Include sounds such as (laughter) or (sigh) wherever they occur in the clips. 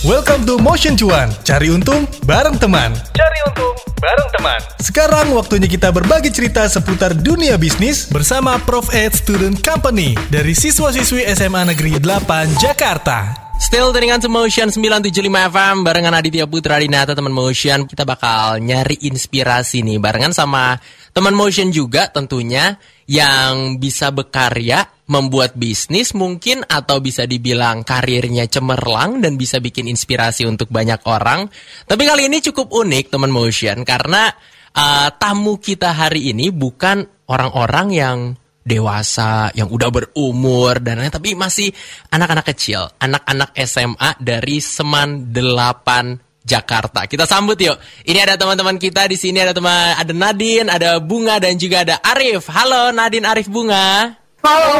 Welcome to Motion Cuan. Cari untung bareng teman. Cari untung bareng teman. Sekarang waktunya kita berbagi cerita seputar dunia bisnis bersama Prof Ed Student Company dari siswa-siswi SMA Negeri 8 Jakarta. Still dengan Motion 975 FM barengan Aditya Putra Dinata teman Motion. Kita bakal nyari inspirasi nih barengan sama teman Motion juga tentunya yang bisa berkarya membuat bisnis mungkin atau bisa dibilang karirnya cemerlang dan bisa bikin inspirasi untuk banyak orang. Tapi kali ini cukup unik teman Motion karena uh, tamu kita hari ini bukan orang-orang yang dewasa yang udah berumur dan lain tapi masih anak-anak kecil, anak-anak SMA dari Seman 8 Jakarta. Kita sambut yuk. Ini ada teman-teman kita di sini ada teman ada Nadine, ada Bunga dan juga ada Arif. Halo Nadine, Arif, Bunga. Halo.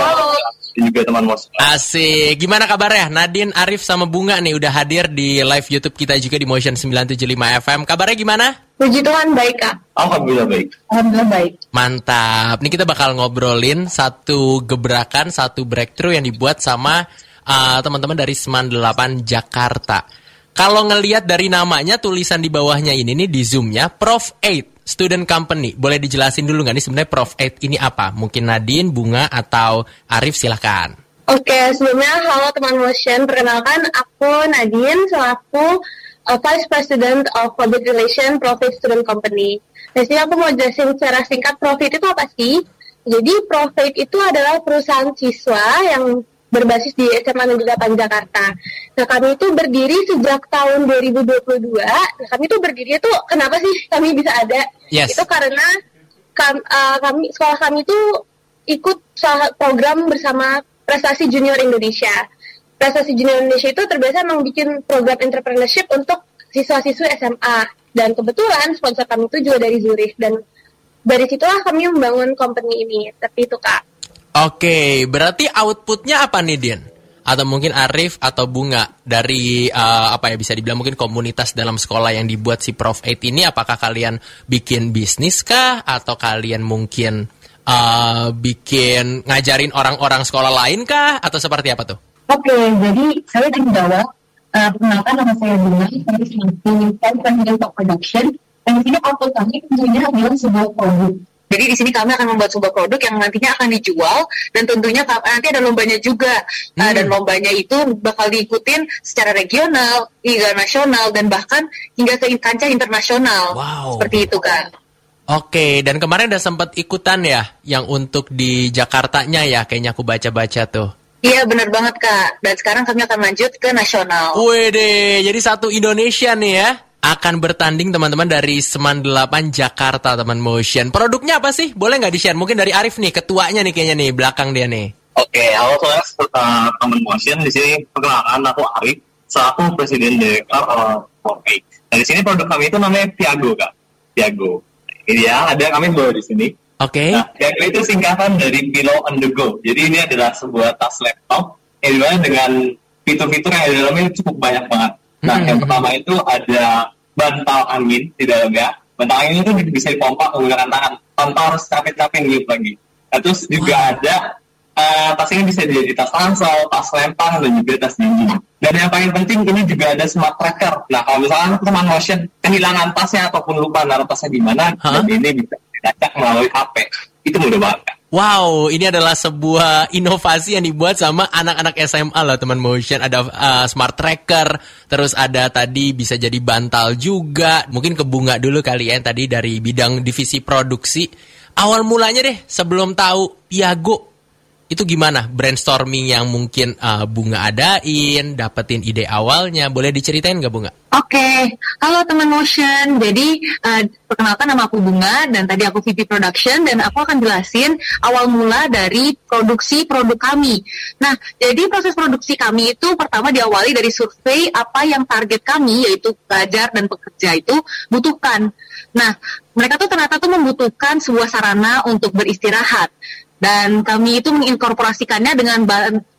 Halo. juga teman Mos. Asik. Gimana kabarnya? Nadine, Arif sama Bunga nih udah hadir di live YouTube kita juga di Motion 975 FM. Kabarnya gimana? Puji Tuhan baik, Kak. Alhamdulillah baik. Alhamdulillah baik. Mantap. Nih kita bakal ngobrolin satu gebrakan, satu breakthrough yang dibuat sama uh, teman-teman dari Seman 8 Jakarta. Kalau ngelihat dari namanya tulisan di bawahnya ini nih di Zoom-nya Prof 8 Student Company. Boleh dijelasin dulu nggak nih sebenarnya Prof 8 ini apa? Mungkin Nadine, Bunga, atau Arif silahkan. Oke, sebelumnya halo teman Motion. Perkenalkan aku Nadine selaku uh, Vice President of Public Relation Profit Student Company. Di sini aku mau jelasin secara singkat Profit itu apa sih? Jadi Profit itu adalah perusahaan siswa yang berbasis di SMA Negeri 8 Jakarta. Nah kami itu berdiri sejak tahun 2022. Nah, kami itu berdiri itu kenapa sih kami bisa ada? Yes. Itu karena kami, uh, kami sekolah kami itu ikut program bersama Prestasi Junior Indonesia. Prestasi Junior Indonesia itu terbiasa memang bikin program entrepreneurship untuk siswa-siswi SMA. Dan kebetulan sponsor kami itu juga dari Zurich dan dari situlah kami membangun company ini. Tapi itu kak. Oke, berarti outputnya apa nih, Dian? Atau mungkin Arif atau Bunga dari uh, apa ya bisa dibilang mungkin komunitas dalam sekolah yang dibuat si Prof 8 ini apakah kalian bikin bisnis kah atau kalian mungkin uh, bikin ngajarin orang-orang sekolah lain kah atau seperti apa tuh? Oke, jadi saya dari jawab uh, perkenalkan nama saya Bunga, saya of Production dan di sini output kami tentunya adalah sebuah produk jadi di sini kami akan membuat sebuah produk yang nantinya akan dijual dan tentunya nanti ada lombanya juga hmm. uh, dan lombanya itu bakal diikutin secara regional, hingga nasional dan bahkan hingga ke kancah internasional. Wow. Seperti itu kan. Oke, dan kemarin udah sempat ikutan ya yang untuk di Jakartanya ya, kayaknya aku baca-baca tuh. Iya benar banget kak. Dan sekarang kami akan lanjut ke nasional. Wede, jadi satu Indonesia nih ya akan bertanding teman-teman dari Seman 8 Jakarta teman Motion. Produknya apa sih? Boleh nggak di-share? Mungkin dari Arif nih, ketuanya nih kayaknya nih, belakang dia nih. Oke, halo saya uh, teman Motion di sini perkenalkan aku Arif selaku presiden direktur uh, Oke. Dan di sini produk kami itu namanya Piago kak. Piago. Ini ya, ada kami bawa di sini. Oke. Okay. Nah, Piago itu singkatan dari Pillow on the Go. Jadi ini adalah sebuah tas laptop yang di mana dengan fitur-fitur yang ada di dalamnya cukup banyak banget Nah, hmm. yang pertama itu ada bantal angin di dalamnya. Bantal angin itu bisa dipompa menggunakan tangan tanpa harus capek-capek ngiup lagi. Nah, terus juga wow. ada uh, tas ini bisa jadi tas ransel, tas lempang, dan juga tas dinding. Dan yang paling penting ini juga ada smart tracker. Nah, kalau misalnya teman motion kehilangan tasnya ataupun lupa naruh tasnya di mana, huh? dan ini bisa dilacak melalui HP. Itu mudah banget. Wow, ini adalah sebuah inovasi yang dibuat sama anak-anak SMA loh teman motion. Ada uh, smart tracker, terus ada tadi bisa jadi bantal juga. Mungkin ke bunga dulu kali ya tadi dari bidang divisi produksi. Awal mulanya deh sebelum tahu Piago itu gimana brainstorming yang mungkin uh, Bunga adain, dapetin ide awalnya, boleh diceritain nggak Bunga? Oke, okay. halo teman Motion. Jadi uh, perkenalkan nama aku Bunga dan tadi aku VP Production dan aku akan jelasin awal mula dari produksi produk kami. Nah, jadi proses produksi kami itu pertama diawali dari survei apa yang target kami yaitu pelajar dan pekerja itu butuhkan. Nah, mereka tuh ternyata tuh membutuhkan sebuah sarana untuk beristirahat dan kami itu menginkorporasikannya dengan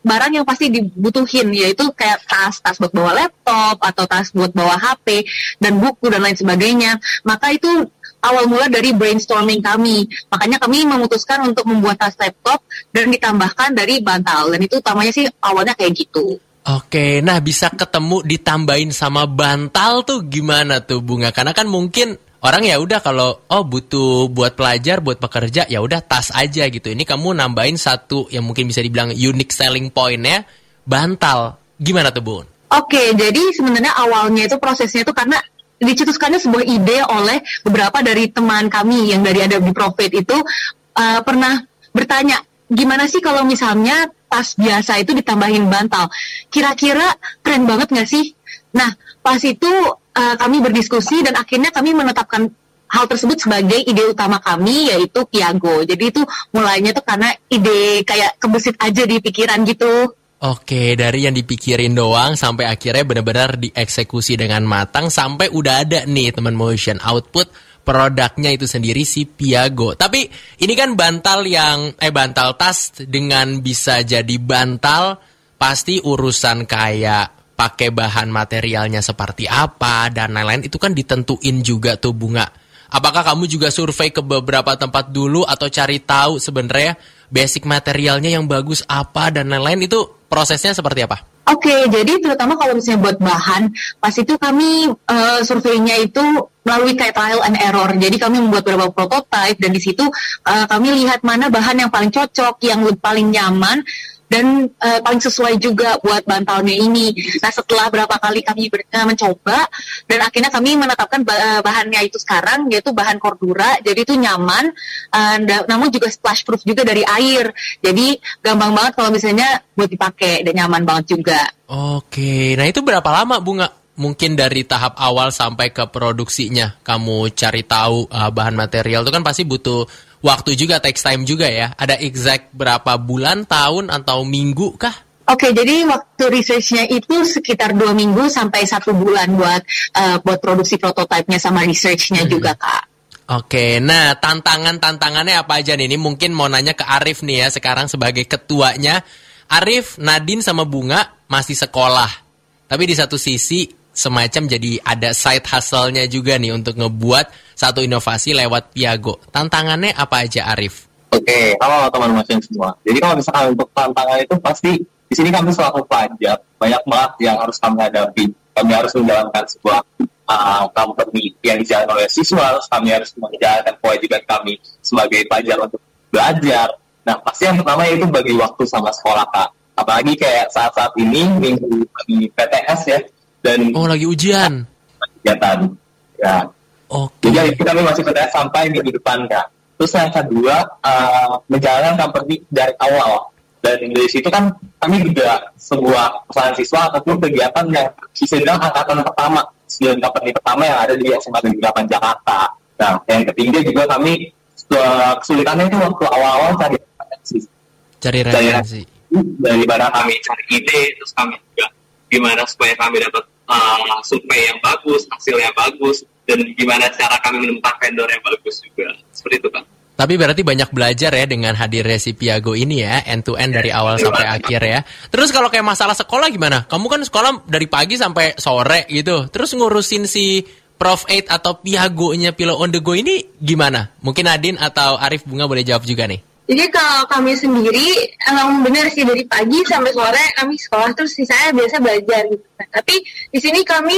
barang yang pasti dibutuhin yaitu kayak tas tas buat bawa laptop atau tas buat bawa HP dan buku dan lain sebagainya. Maka itu awal mula dari brainstorming kami. Makanya kami memutuskan untuk membuat tas laptop dan ditambahkan dari bantal. Dan itu utamanya sih awalnya kayak gitu. Oke, nah bisa ketemu ditambahin sama bantal tuh gimana tuh bunga? Karena kan mungkin orang ya udah kalau oh butuh buat pelajar, buat pekerja ya udah tas aja gitu. Ini kamu nambahin satu yang mungkin bisa dibilang unique selling point-nya bantal. Gimana tuh bun? Oke, jadi sebenarnya awalnya itu prosesnya itu karena dicetuskannya sebuah ide oleh beberapa dari teman kami yang dari ada di Profit itu uh, pernah bertanya gimana sih kalau misalnya tas biasa itu ditambahin bantal. Kira-kira keren banget nggak sih? Nah, pas itu uh, kami berdiskusi dan akhirnya kami menetapkan hal tersebut sebagai ide utama kami yaitu Piago. Jadi itu mulainya tuh karena ide kayak kebesit aja di pikiran gitu. Oke, dari yang dipikirin doang sampai akhirnya benar-benar dieksekusi dengan matang sampai udah ada nih teman motion output produknya itu sendiri si Piago. Tapi ini kan bantal yang eh bantal tas dengan bisa jadi bantal pasti urusan kayak pakai bahan materialnya seperti apa dan lain-lain itu kan ditentuin juga tuh bunga. Apakah kamu juga survei ke beberapa tempat dulu atau cari tahu sebenarnya basic materialnya yang bagus apa dan lain-lain itu prosesnya seperti apa? Oke, okay, jadi terutama kalau misalnya buat bahan, pas itu kami uh, surveinya itu melalui kayak trial and error. Jadi kami membuat beberapa prototype dan di situ uh, kami lihat mana bahan yang paling cocok, yang paling nyaman dan uh, paling sesuai juga buat bantalnya ini. Nah setelah berapa kali kami ber, uh, mencoba dan akhirnya kami menetapkan bah bahannya itu sekarang yaitu bahan cordura, jadi itu nyaman, uh, namun juga splash proof juga dari air. Jadi gampang banget kalau misalnya buat dipakai dan nyaman banget juga. Oke, nah itu berapa lama bunga? Mungkin dari tahap awal sampai ke produksinya, kamu cari tahu uh, bahan material itu kan pasti butuh waktu juga, takes time juga ya. Ada exact berapa bulan, tahun, atau minggu kah? Oke, okay, jadi waktu researchnya itu sekitar dua minggu sampai satu bulan buat uh, buat produksi prototipenya sama researchnya hmm. juga kak. Oke, nah tantangan-tantangannya apa aja nih? Ini mungkin mau nanya ke Arif nih ya sekarang sebagai ketuanya. Arif, Nadine sama Bunga masih sekolah. Tapi di satu sisi semacam jadi ada side hustle-nya juga nih untuk ngebuat satu inovasi lewat Piago. Tantangannya apa aja Arif? Oke, halo teman-teman semua. Jadi kalau misalkan untuk tantangan itu pasti di sini kami selaku pelajar banyak banget yang harus kami hadapi. Kami harus menjalankan sebuah uh, company yang dijalankan oleh siswa, terus kami harus menjalankan kewajiban kami sebagai pelajar untuk belajar. Nah, pasti yang pertama itu bagi waktu sama sekolah, Kak. Apalagi kayak saat-saat ini, minggu PTS ya, dan oh lagi ujian kegiatan ya Oke. Okay. Jadi kita masih PTS sampai minggu depan kak. Terus yang kedua uh, menjalankan company dari awal dan dari situ kan kami juga sebuah perusahaan siswa ataupun kegiatan yang bisa dibilang angkatan pertama sembilan company pertama yang ada di SMA Negeri 8 Jakarta. Nah yang ketiga juga kami kesulitannya itu waktu awal-awal cari referensi. Cari referensi. Dari mana kami cari ide terus kami juga gimana supaya kami dapat uh, survei yang bagus, hasil yang bagus, dan gimana cara kami menemukan vendor yang bagus juga. Seperti itu, Pak. Tapi berarti banyak belajar ya dengan hadirnya si Piago ini ya, end to end dari awal sampai akhir ya. Terus kalau kayak masalah sekolah gimana? Kamu kan sekolah dari pagi sampai sore gitu. Terus ngurusin si Prof 8 atau Piago-nya Pilo on the go ini gimana? Mungkin Adin atau Arif Bunga boleh jawab juga nih. Jadi kalau kami sendiri emang benar sih dari pagi sampai sore kami sekolah terus saya biasa belajar gitu. Nah, tapi di sini kami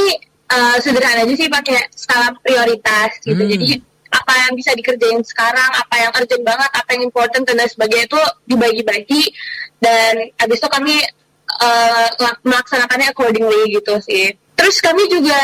uh, sederhana aja sih pakai skala prioritas gitu. Hmm. Jadi apa yang bisa dikerjain sekarang, apa yang urgent banget, apa yang important dan lain sebagainya itu dibagi-bagi dan habis itu kami uh, melaksanakannya accordingly gitu sih. Terus kami juga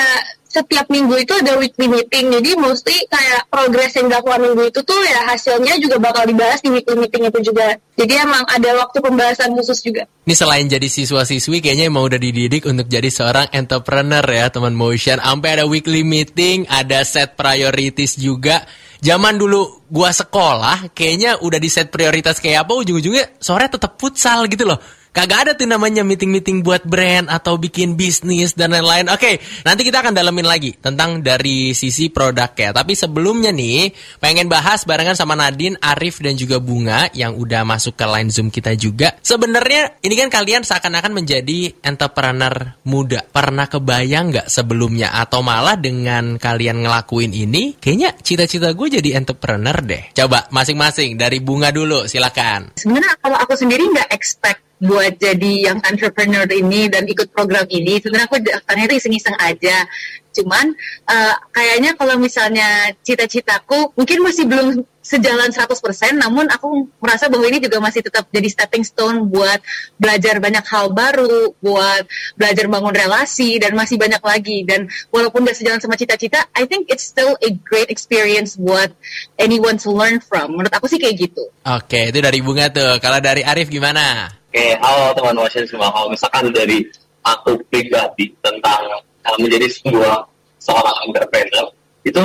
setiap minggu itu ada weekly meeting. Jadi mesti kayak progres yang dilakukan minggu itu tuh ya hasilnya juga bakal dibahas di weekly meeting itu juga. Jadi emang ada waktu pembahasan khusus juga. Ini selain jadi siswa-siswi kayaknya emang udah dididik untuk jadi seorang entrepreneur ya teman motion sampai ada weekly meeting ada set priorities juga. Zaman dulu gua sekolah kayaknya udah di set prioritas kayak apa ujung-ujungnya sore tetap futsal gitu loh Kagak ada tuh namanya meeting-meeting buat brand atau bikin bisnis dan lain-lain. Oke, nanti kita akan dalemin lagi tentang dari sisi produknya. Tapi sebelumnya nih, pengen bahas barengan sama Nadine, Arif dan juga Bunga yang udah masuk ke line Zoom kita juga. Sebenarnya ini kan kalian seakan-akan menjadi entrepreneur muda. Pernah kebayang nggak sebelumnya atau malah dengan kalian ngelakuin ini, kayaknya cita-cita gue jadi entrepreneur deh. Coba masing-masing dari Bunga dulu, silakan. Sebenarnya kalau aku sendiri nggak expect buat jadi yang entrepreneur ini dan ikut program ini. Sebenarnya aku daftarnya itu iseng-iseng aja. Cuman uh, kayaknya kalau misalnya cita-citaku mungkin masih belum sejalan 100% namun aku merasa bahwa ini juga masih tetap jadi stepping stone buat belajar banyak hal baru, buat belajar bangun relasi dan masih banyak lagi dan walaupun gak sejalan sama cita-cita, I think it's still a great experience buat anyone to learn from. Menurut aku sih kayak gitu. Oke, itu dari Bunga tuh. Kalau dari Arif gimana? Oke, halo teman Motion semua. Kalau misalkan dari aku pribadi tentang menjadi sebuah seorang entrepreneur itu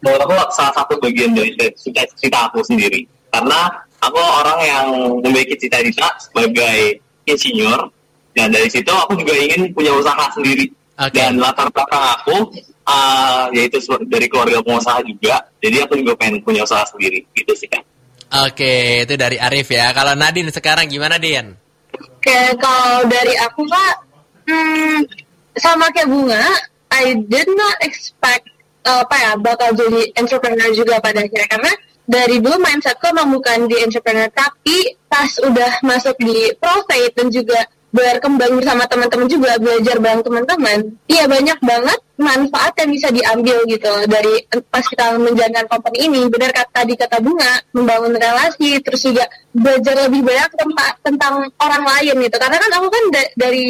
menurut aku salah satu bagian dari cita-cita aku sendiri karena aku orang yang memiliki cita-cita sebagai insinyur dan dari situ aku juga ingin punya usaha sendiri okay. dan latar belakang aku uh, yaitu dari keluarga pengusaha juga jadi aku juga pengen punya usaha sendiri gitu sih kan Oke, itu dari Arif ya. Kalau Nadine sekarang gimana, Dian? Oke, kalau dari aku, Pak, hmm, sama kayak Bunga, I did not expect uh, apa ya bakal jadi entrepreneur juga pada akhirnya. Karena dari dulu mindsetku emang bukan di entrepreneur tapi pas udah masuk di profit dan juga berkembang bersama teman-teman juga belajar bareng teman-teman iya banyak banget manfaat yang bisa diambil gitu dari pas kita menjalankan company ini. Benar kata tadi kata bunga membangun relasi terus juga belajar lebih banyak tentang orang lain gitu. Karena kan aku kan da dari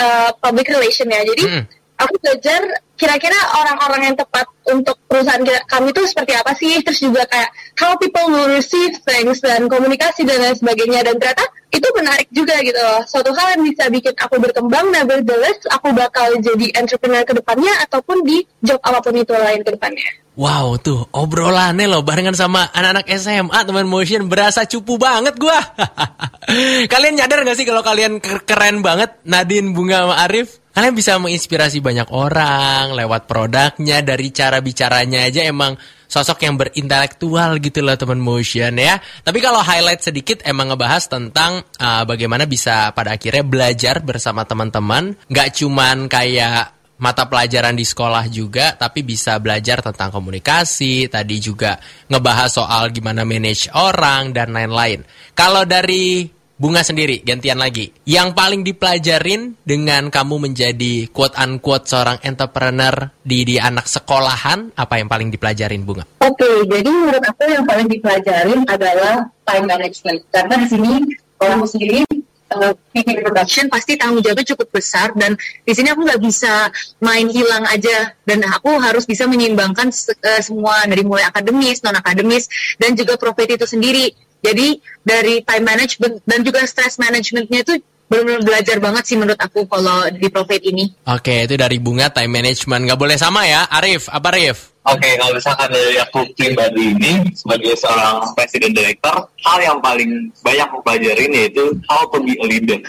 uh, public relation ya. Jadi hmm aku belajar kira-kira orang-orang yang tepat untuk perusahaan kami itu seperti apa sih terus juga kayak how people will receive things dan komunikasi dan lain sebagainya dan ternyata itu menarik juga gitu loh suatu hal yang bisa bikin aku berkembang nevertheless aku bakal jadi entrepreneur ke depannya ataupun di job apa pun itu lain ke depannya Wow tuh obrolannya loh barengan sama anak-anak SMA teman motion berasa cupu banget gua. (laughs) kalian nyadar gak sih kalau kalian keren banget Nadine Bunga sama Arif? Kalian bisa menginspirasi banyak orang lewat produknya dari cara bicaranya aja emang sosok yang berintelektual gitu loh teman motion ya. Tapi kalau highlight sedikit emang ngebahas tentang uh, bagaimana bisa pada akhirnya belajar bersama teman-teman, nggak cuman kayak mata pelajaran di sekolah juga, tapi bisa belajar tentang komunikasi, tadi juga ngebahas soal gimana manage orang dan lain-lain. Kalau dari Bunga sendiri, gantian lagi. Yang paling dipelajarin dengan kamu menjadi quote-unquote seorang entrepreneur di, di anak sekolahan, apa yang paling dipelajarin Bunga? Oke, okay, jadi menurut aku yang paling dipelajarin adalah time management. Karena di sini kalau sendiri uh, production pasti tanggung jawabnya cukup besar dan di sini aku nggak bisa main hilang aja dan aku harus bisa menyeimbangkan uh, semua dari mulai akademis non akademis dan juga profit itu sendiri jadi dari time management dan juga stress managementnya itu benar-benar belajar banget sih menurut aku kalau di profit ini. Oke, itu dari bunga time management. Nggak boleh sama ya, Arif. Apa Arif? Oke, kalau misalkan dari aku pribadi ini sebagai seorang presiden director, hal yang paling banyak aku pelajarin yaitu how to be a leader.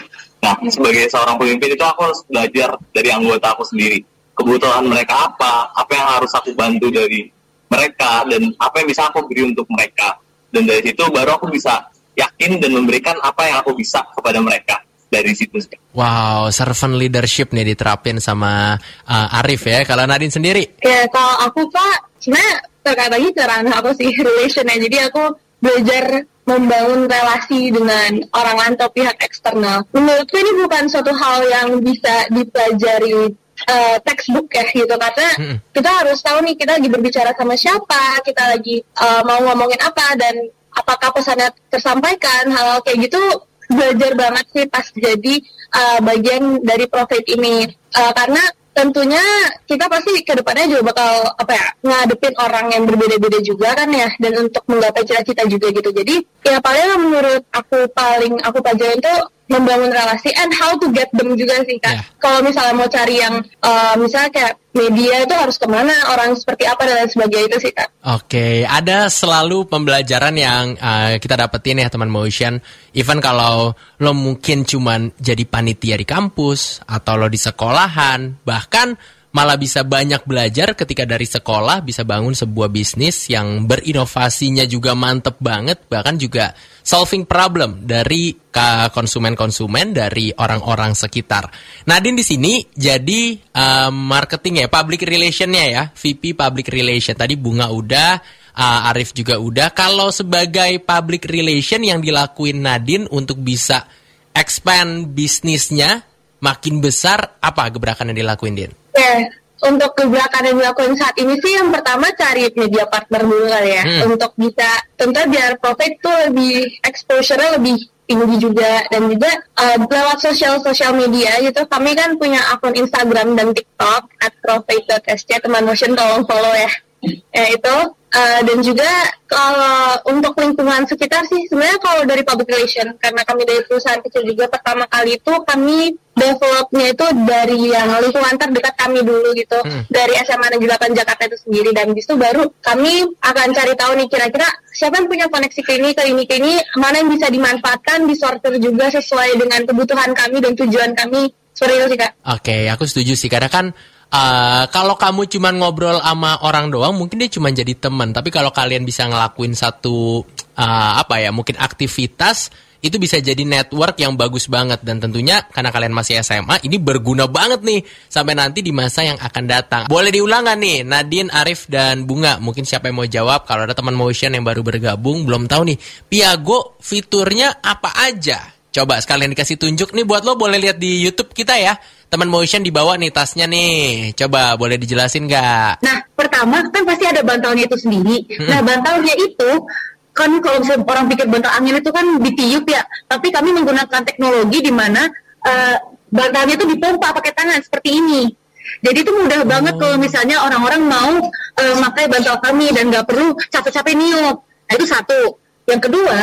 Nah, sebagai seorang pemimpin itu aku harus belajar dari anggota aku sendiri. Kebutuhan mereka apa, apa yang harus aku bantu dari mereka, dan apa yang bisa aku beri untuk mereka dan dari situ baru aku bisa yakin dan memberikan apa yang aku bisa kepada mereka dari situ. Wow, servant leadership nih diterapin sama uh, Arif ya. Kalau Nadine sendiri? Ya, kalau aku Pak, sebenarnya terkait lagi ke ranah aku sih (laughs) relation ya. Jadi aku belajar membangun relasi dengan orang lain atau pihak eksternal. Menurutku ini bukan suatu hal yang bisa dipelajari uh, textbook ya gitu. Karena hmm. kita harus tahu nih kita lagi berbicara sama siapa, kita lagi uh, mau ngomongin apa dan apakah pesannya tersampaikan hal-hal kayak gitu belajar banget sih pas jadi uh, bagian dari profit ini. Uh, karena tentunya kita pasti ke depannya juga bakal apa ya ngadepin orang yang berbeda-beda juga kan ya dan untuk menggapai cita-cita juga gitu. Jadi ya paling menurut aku paling aku pelajarin tuh membangun relasi and how to get them juga sih kak. Yeah. Kalau misalnya mau cari yang uh, misalnya kayak media itu harus ke mana, orang seperti apa dan lain sebagainya itu sih kak. Oke, okay. ada selalu pembelajaran yang uh, kita dapetin ya teman motion. Even kalau lo mungkin cuman jadi panitia di kampus atau lo di sekolahan, bahkan malah bisa banyak belajar ketika dari sekolah bisa bangun sebuah bisnis yang berinovasinya juga mantep banget bahkan juga solving problem dari konsumen-konsumen dari orang-orang sekitar. Nadine di sini jadi um, marketing ya, public relationnya ya, VP public relation. Tadi Bunga udah, uh, Arif juga udah. Kalau sebagai public relation yang dilakuin Nadine untuk bisa expand bisnisnya makin besar, apa gebrakan yang dilakuin, Din? Ya, untuk gebrakan yang dilakukan saat ini sih yang pertama cari media partner dulu kali ya. Hmm. Untuk bisa, tentu biar profit tuh lebih exposure-nya lebih tinggi juga dan juga uh, lewat sosial sosial media gitu kami kan punya akun Instagram dan TikTok at profit.sc teman motion tolong follow ya ya itu uh, dan juga kalau untuk lingkungan sekitar sih sebenarnya kalau dari public relation karena kami dari perusahaan kecil juga pertama kali itu kami developnya itu dari yang lingkungan terdekat kami dulu gitu hmm. dari SMA Negeri 8 Jakarta itu sendiri dan itu baru kami akan cari tahu nih kira-kira siapa yang punya koneksi ke ini ke ini ke ini mana yang bisa dimanfaatkan disortir juga sesuai dengan kebutuhan kami dan tujuan kami seperti itu sih kak. Oke, okay, aku setuju sih karena kan uh, kalau kamu cuma ngobrol sama orang doang mungkin dia cuma jadi teman tapi kalau kalian bisa ngelakuin satu uh, apa ya mungkin aktivitas itu bisa jadi network yang bagus banget dan tentunya karena kalian masih SMA ini berguna banget nih sampai nanti di masa yang akan datang. Boleh diulang gak nih Nadine, Arif dan Bunga? Mungkin siapa yang mau jawab kalau ada teman motion yang baru bergabung belum tahu nih. Piago fiturnya apa aja? Coba sekalian dikasih tunjuk nih buat lo boleh lihat di YouTube kita ya teman motion dibawa nih tasnya nih. Coba boleh dijelasin nggak? Nah, pertama kan pasti ada bantalnya itu sendiri. Hmm. Nah, bantalnya itu kan kalau misalnya orang pikir bantal angin itu kan ditiup ya, tapi kami menggunakan teknologi di mana uh, bantalnya itu dipompa pakai tangan seperti ini. Jadi itu mudah oh. banget kalau misalnya orang-orang mau uh, pakai bantal kami dan nggak perlu capek-capek niup. Nah itu satu. Yang kedua,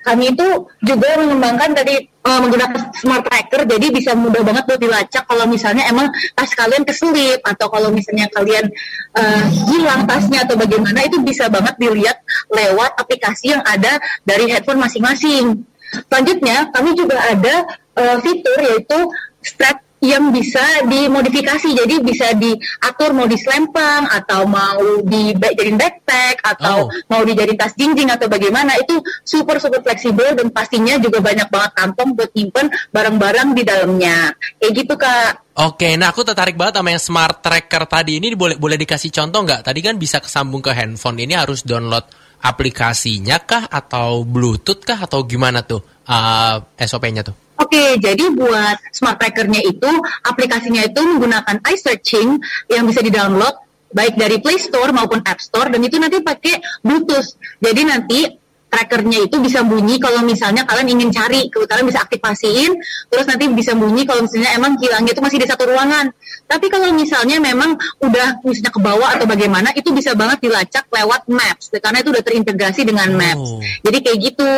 kami itu juga mengembangkan tadi uh, menggunakan smart tracker jadi bisa mudah banget buat dilacak kalau misalnya emang tas kalian keselip atau kalau misalnya kalian uh, hilang tasnya atau bagaimana itu bisa banget dilihat lewat aplikasi yang ada dari handphone masing-masing. Selanjutnya kami juga ada uh, fitur yaitu strap yang bisa dimodifikasi jadi bisa diatur mau diselempang atau mau dijadiin backpack atau oh. mau dijadiin tas jinjing atau bagaimana itu super super fleksibel dan pastinya juga banyak banget kantong buat nyimpen barang-barang di dalamnya kayak gitu kak Oke, nah aku tertarik banget sama yang smart tracker tadi ini boleh boleh dikasih contoh nggak? Tadi kan bisa kesambung ke handphone ini harus download aplikasinya kah atau Bluetooth kah atau gimana tuh uh, SOP-nya tuh? Oke, jadi buat smart trackernya itu aplikasinya itu menggunakan iSearching yang bisa di-download baik dari Play Store maupun App Store dan itu nanti pakai Bluetooth. Jadi nanti trackernya itu bisa bunyi kalau misalnya kalian ingin cari, kalian bisa aktifasiin, terus nanti bisa bunyi kalau misalnya emang hilangnya itu masih di satu ruangan. Tapi kalau misalnya memang udah misalnya ke bawah atau bagaimana, itu bisa banget dilacak lewat Maps, karena itu udah terintegrasi dengan Maps. Oh. Jadi kayak gitu.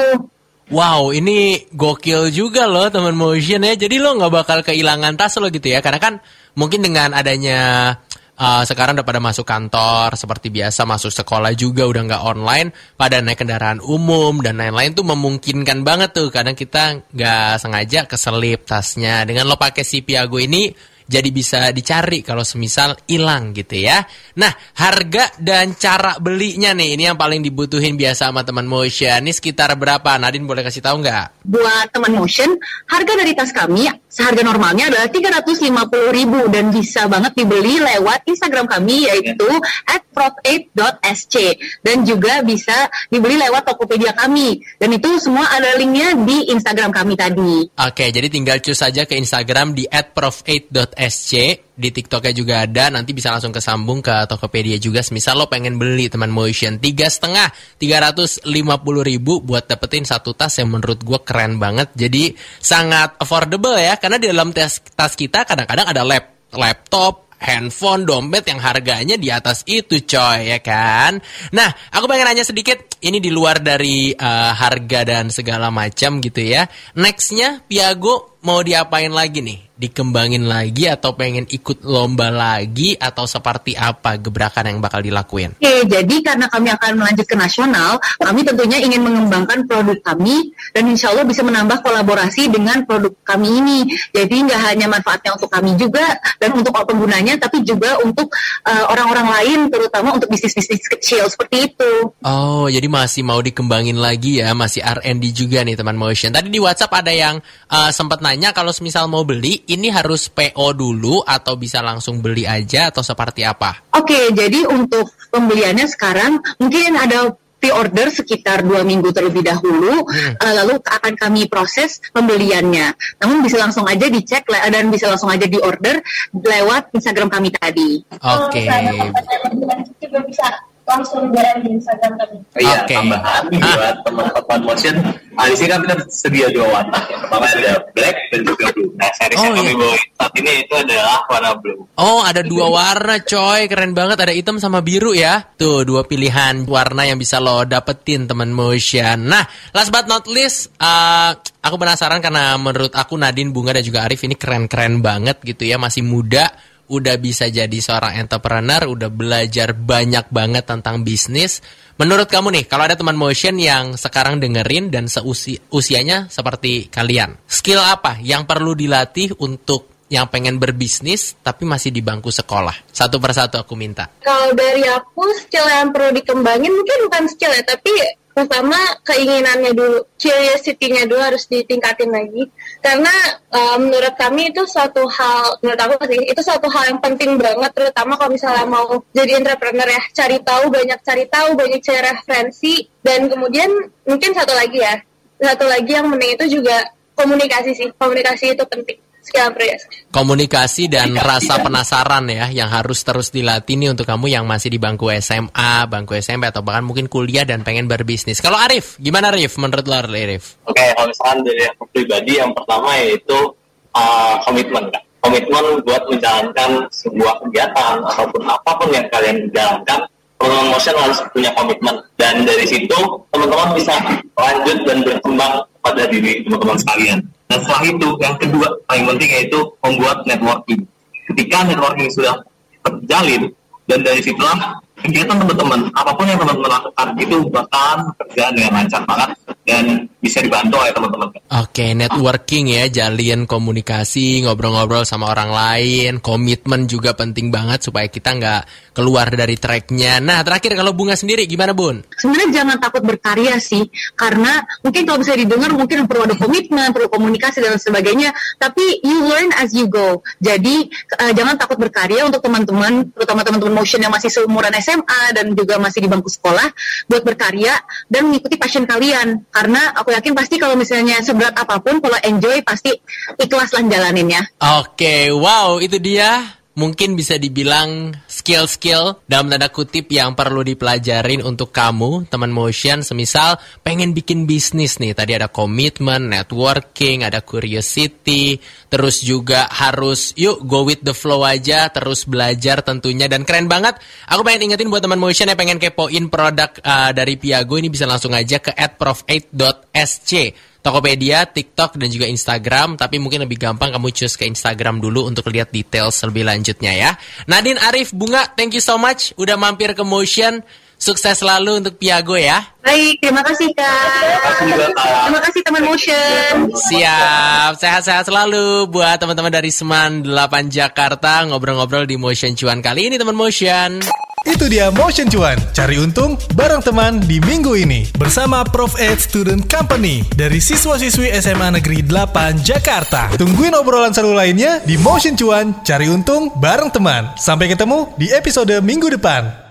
Wow, ini gokil juga loh teman motion ya. Jadi lo nggak bakal kehilangan tas lo gitu ya. Karena kan mungkin dengan adanya uh, sekarang udah pada masuk kantor seperti biasa, masuk sekolah juga udah nggak online, pada naik kendaraan umum dan lain-lain tuh memungkinkan banget tuh. Kadang kita nggak sengaja keselip tasnya. Dengan lo pakai si Piago ini jadi bisa dicari kalau semisal hilang gitu ya. Nah, harga dan cara belinya nih ini yang paling dibutuhin biasa sama teman motion. Ini sekitar berapa? Nadine boleh kasih tahu nggak? Buat teman motion, harga dari tas kami seharga normalnya adalah 350 ribu dan bisa banget dibeli lewat Instagram kami yaitu at prof8.sc dan juga bisa dibeli lewat Tokopedia kami. Dan itu semua ada linknya di Instagram kami tadi. Oke, jadi tinggal cus saja ke Instagram di at prof8.sc SC di TikToknya juga ada. Nanti bisa langsung kesambung ke Tokopedia juga. Misal lo pengen beli teman motion tiga setengah tiga ratus lima puluh ribu buat dapetin satu tas yang menurut gue keren banget. Jadi sangat affordable ya. Karena di dalam tas tas kita kadang-kadang ada lap laptop handphone, dompet yang harganya di atas itu coy ya kan. Nah aku pengen nanya sedikit. Ini di luar dari uh, harga dan segala macam gitu ya. Nextnya Piago mau diapain lagi nih? dikembangin lagi atau pengen ikut lomba lagi atau seperti apa gebrakan yang bakal dilakuin? Oke, jadi karena kami akan melanjut ke nasional, kami tentunya ingin mengembangkan produk kami dan insya Allah bisa menambah kolaborasi dengan produk kami ini. Jadi nggak hanya manfaatnya untuk kami juga dan untuk penggunanya, tapi juga untuk uh, orang-orang lain, terutama untuk bisnis-bisnis kecil seperti itu. Oh, jadi masih mau dikembangin lagi ya, masih R&D juga nih teman Motion. Tadi di WhatsApp ada yang uh, sempat nanya kalau misal mau beli ini harus PO dulu atau bisa langsung beli aja atau seperti apa? Oke, jadi untuk pembeliannya sekarang mungkin ada pre-order sekitar dua minggu terlebih dahulu, hmm. uh, lalu akan kami proses pembeliannya. Namun bisa langsung aja dicek dan bisa langsung aja diorder lewat Instagram kami tadi. Oke. Okay. juga bisa langsung jalan di Instagram kami. Iya, okay. tambahan ah. buat teman-teman motion. Nah, di sini kan kita sedia dua warna. Yang pertama ada black dan juga blue. Nah, series oh, yang kami iya. bawa saat ini itu adalah warna blue. Oh, ada dua warna, coy. Keren banget. Ada hitam sama biru ya. Tuh, dua pilihan warna yang bisa lo dapetin, teman motion. Nah, last but not least, uh, aku penasaran karena menurut aku Nadine, Bunga, dan juga Arif ini keren-keren banget gitu ya. Masih muda udah bisa jadi seorang entrepreneur, udah belajar banyak banget tentang bisnis. Menurut kamu nih, kalau ada teman motion yang sekarang dengerin dan seusi usianya seperti kalian, skill apa yang perlu dilatih untuk yang pengen berbisnis tapi masih di bangku sekolah? Satu persatu aku minta. Kalau dari aku skill yang perlu dikembangin mungkin bukan skill ya, tapi pertama keinginannya dulu, curiosity-nya dulu harus ditingkatin lagi. Karena uh, menurut kami itu suatu hal, menurut aku sih, itu suatu hal yang penting banget, terutama kalau misalnya mau jadi entrepreneur ya, cari tahu, banyak cari tahu, banyak cari referensi, dan kemudian mungkin satu lagi ya, satu lagi yang penting itu juga komunikasi sih, komunikasi itu penting. Komunikasi dan rasa penasaran ya yang harus terus dilatih nih untuk kamu yang masih di bangku SMA, bangku SMP atau bahkan mungkin kuliah dan pengen berbisnis. Kalau Arif, gimana Arif menurut lo Arif? Oke, okay, kalau misalkan dari aku pribadi yang pertama yaitu uh, komitmen kan. Komitmen buat menjalankan sebuah kegiatan ataupun apa pun yang kalian jalankan, teman motion harus punya komitmen dan dari situ teman-teman bisa lanjut dan berkembang pada diri teman-teman sekalian. Dan setelah itu, yang kedua paling penting yaitu membuat networking. Ketika networking sudah terjalin, dan dari situlah kegiatan teman-teman, apa pun yang teman-teman lakukan itu bahkan kerjaan dengan lancar banget dan bisa dibantu oleh teman-teman. Oke, okay, networking ya, jalin komunikasi, ngobrol-ngobrol sama orang lain, komitmen juga penting banget supaya kita nggak keluar dari tracknya. Nah, terakhir kalau Bunga sendiri gimana Bun? Sebenarnya jangan takut berkarya sih, karena mungkin kalau bisa didengar mungkin perlu ada komitmen, perlu komunikasi dan sebagainya, tapi you learn as you go. Jadi uh, jangan takut berkarya untuk teman-teman, terutama teman-teman motion yang masih seumuran SMA dan juga masih di bangku sekolah, buat berkarya dan mengikuti passion kalian. Karena yakin pasti kalau misalnya seberat apa pun, kalau enjoy pasti ikhlas lah jalaninnya. Oke, okay, wow itu dia mungkin bisa dibilang skill-skill dalam tanda kutip yang perlu dipelajarin untuk kamu, teman motion, semisal pengen bikin bisnis nih. Tadi ada komitmen, networking, ada curiosity, terus juga harus yuk go with the flow aja, terus belajar tentunya dan keren banget. Aku pengen ingetin buat teman motion yang pengen kepoin produk uh, dari Piago ini bisa langsung aja ke @prof8.sc Tokopedia, TikTok, dan juga Instagram. Tapi mungkin lebih gampang kamu choose ke Instagram dulu untuk lihat details lebih lanjutnya ya. Nadine Arif Bunga, thank you so much udah mampir ke Motion. Sukses selalu untuk Piago ya. Baik, terima kasih Kak. Terima kasih teman Motion. Siap, sehat-sehat selalu buat teman-teman dari Seman 8 Jakarta ngobrol-ngobrol di Motion Cuan kali ini teman Motion. Itu dia Motion Cuan, cari untung bareng teman di minggu ini. Bersama Prof. Ed Student Company dari siswa-siswi SMA Negeri 8 Jakarta. Tungguin obrolan seru lainnya di Motion Cuan, cari untung bareng teman. Sampai ketemu di episode minggu depan.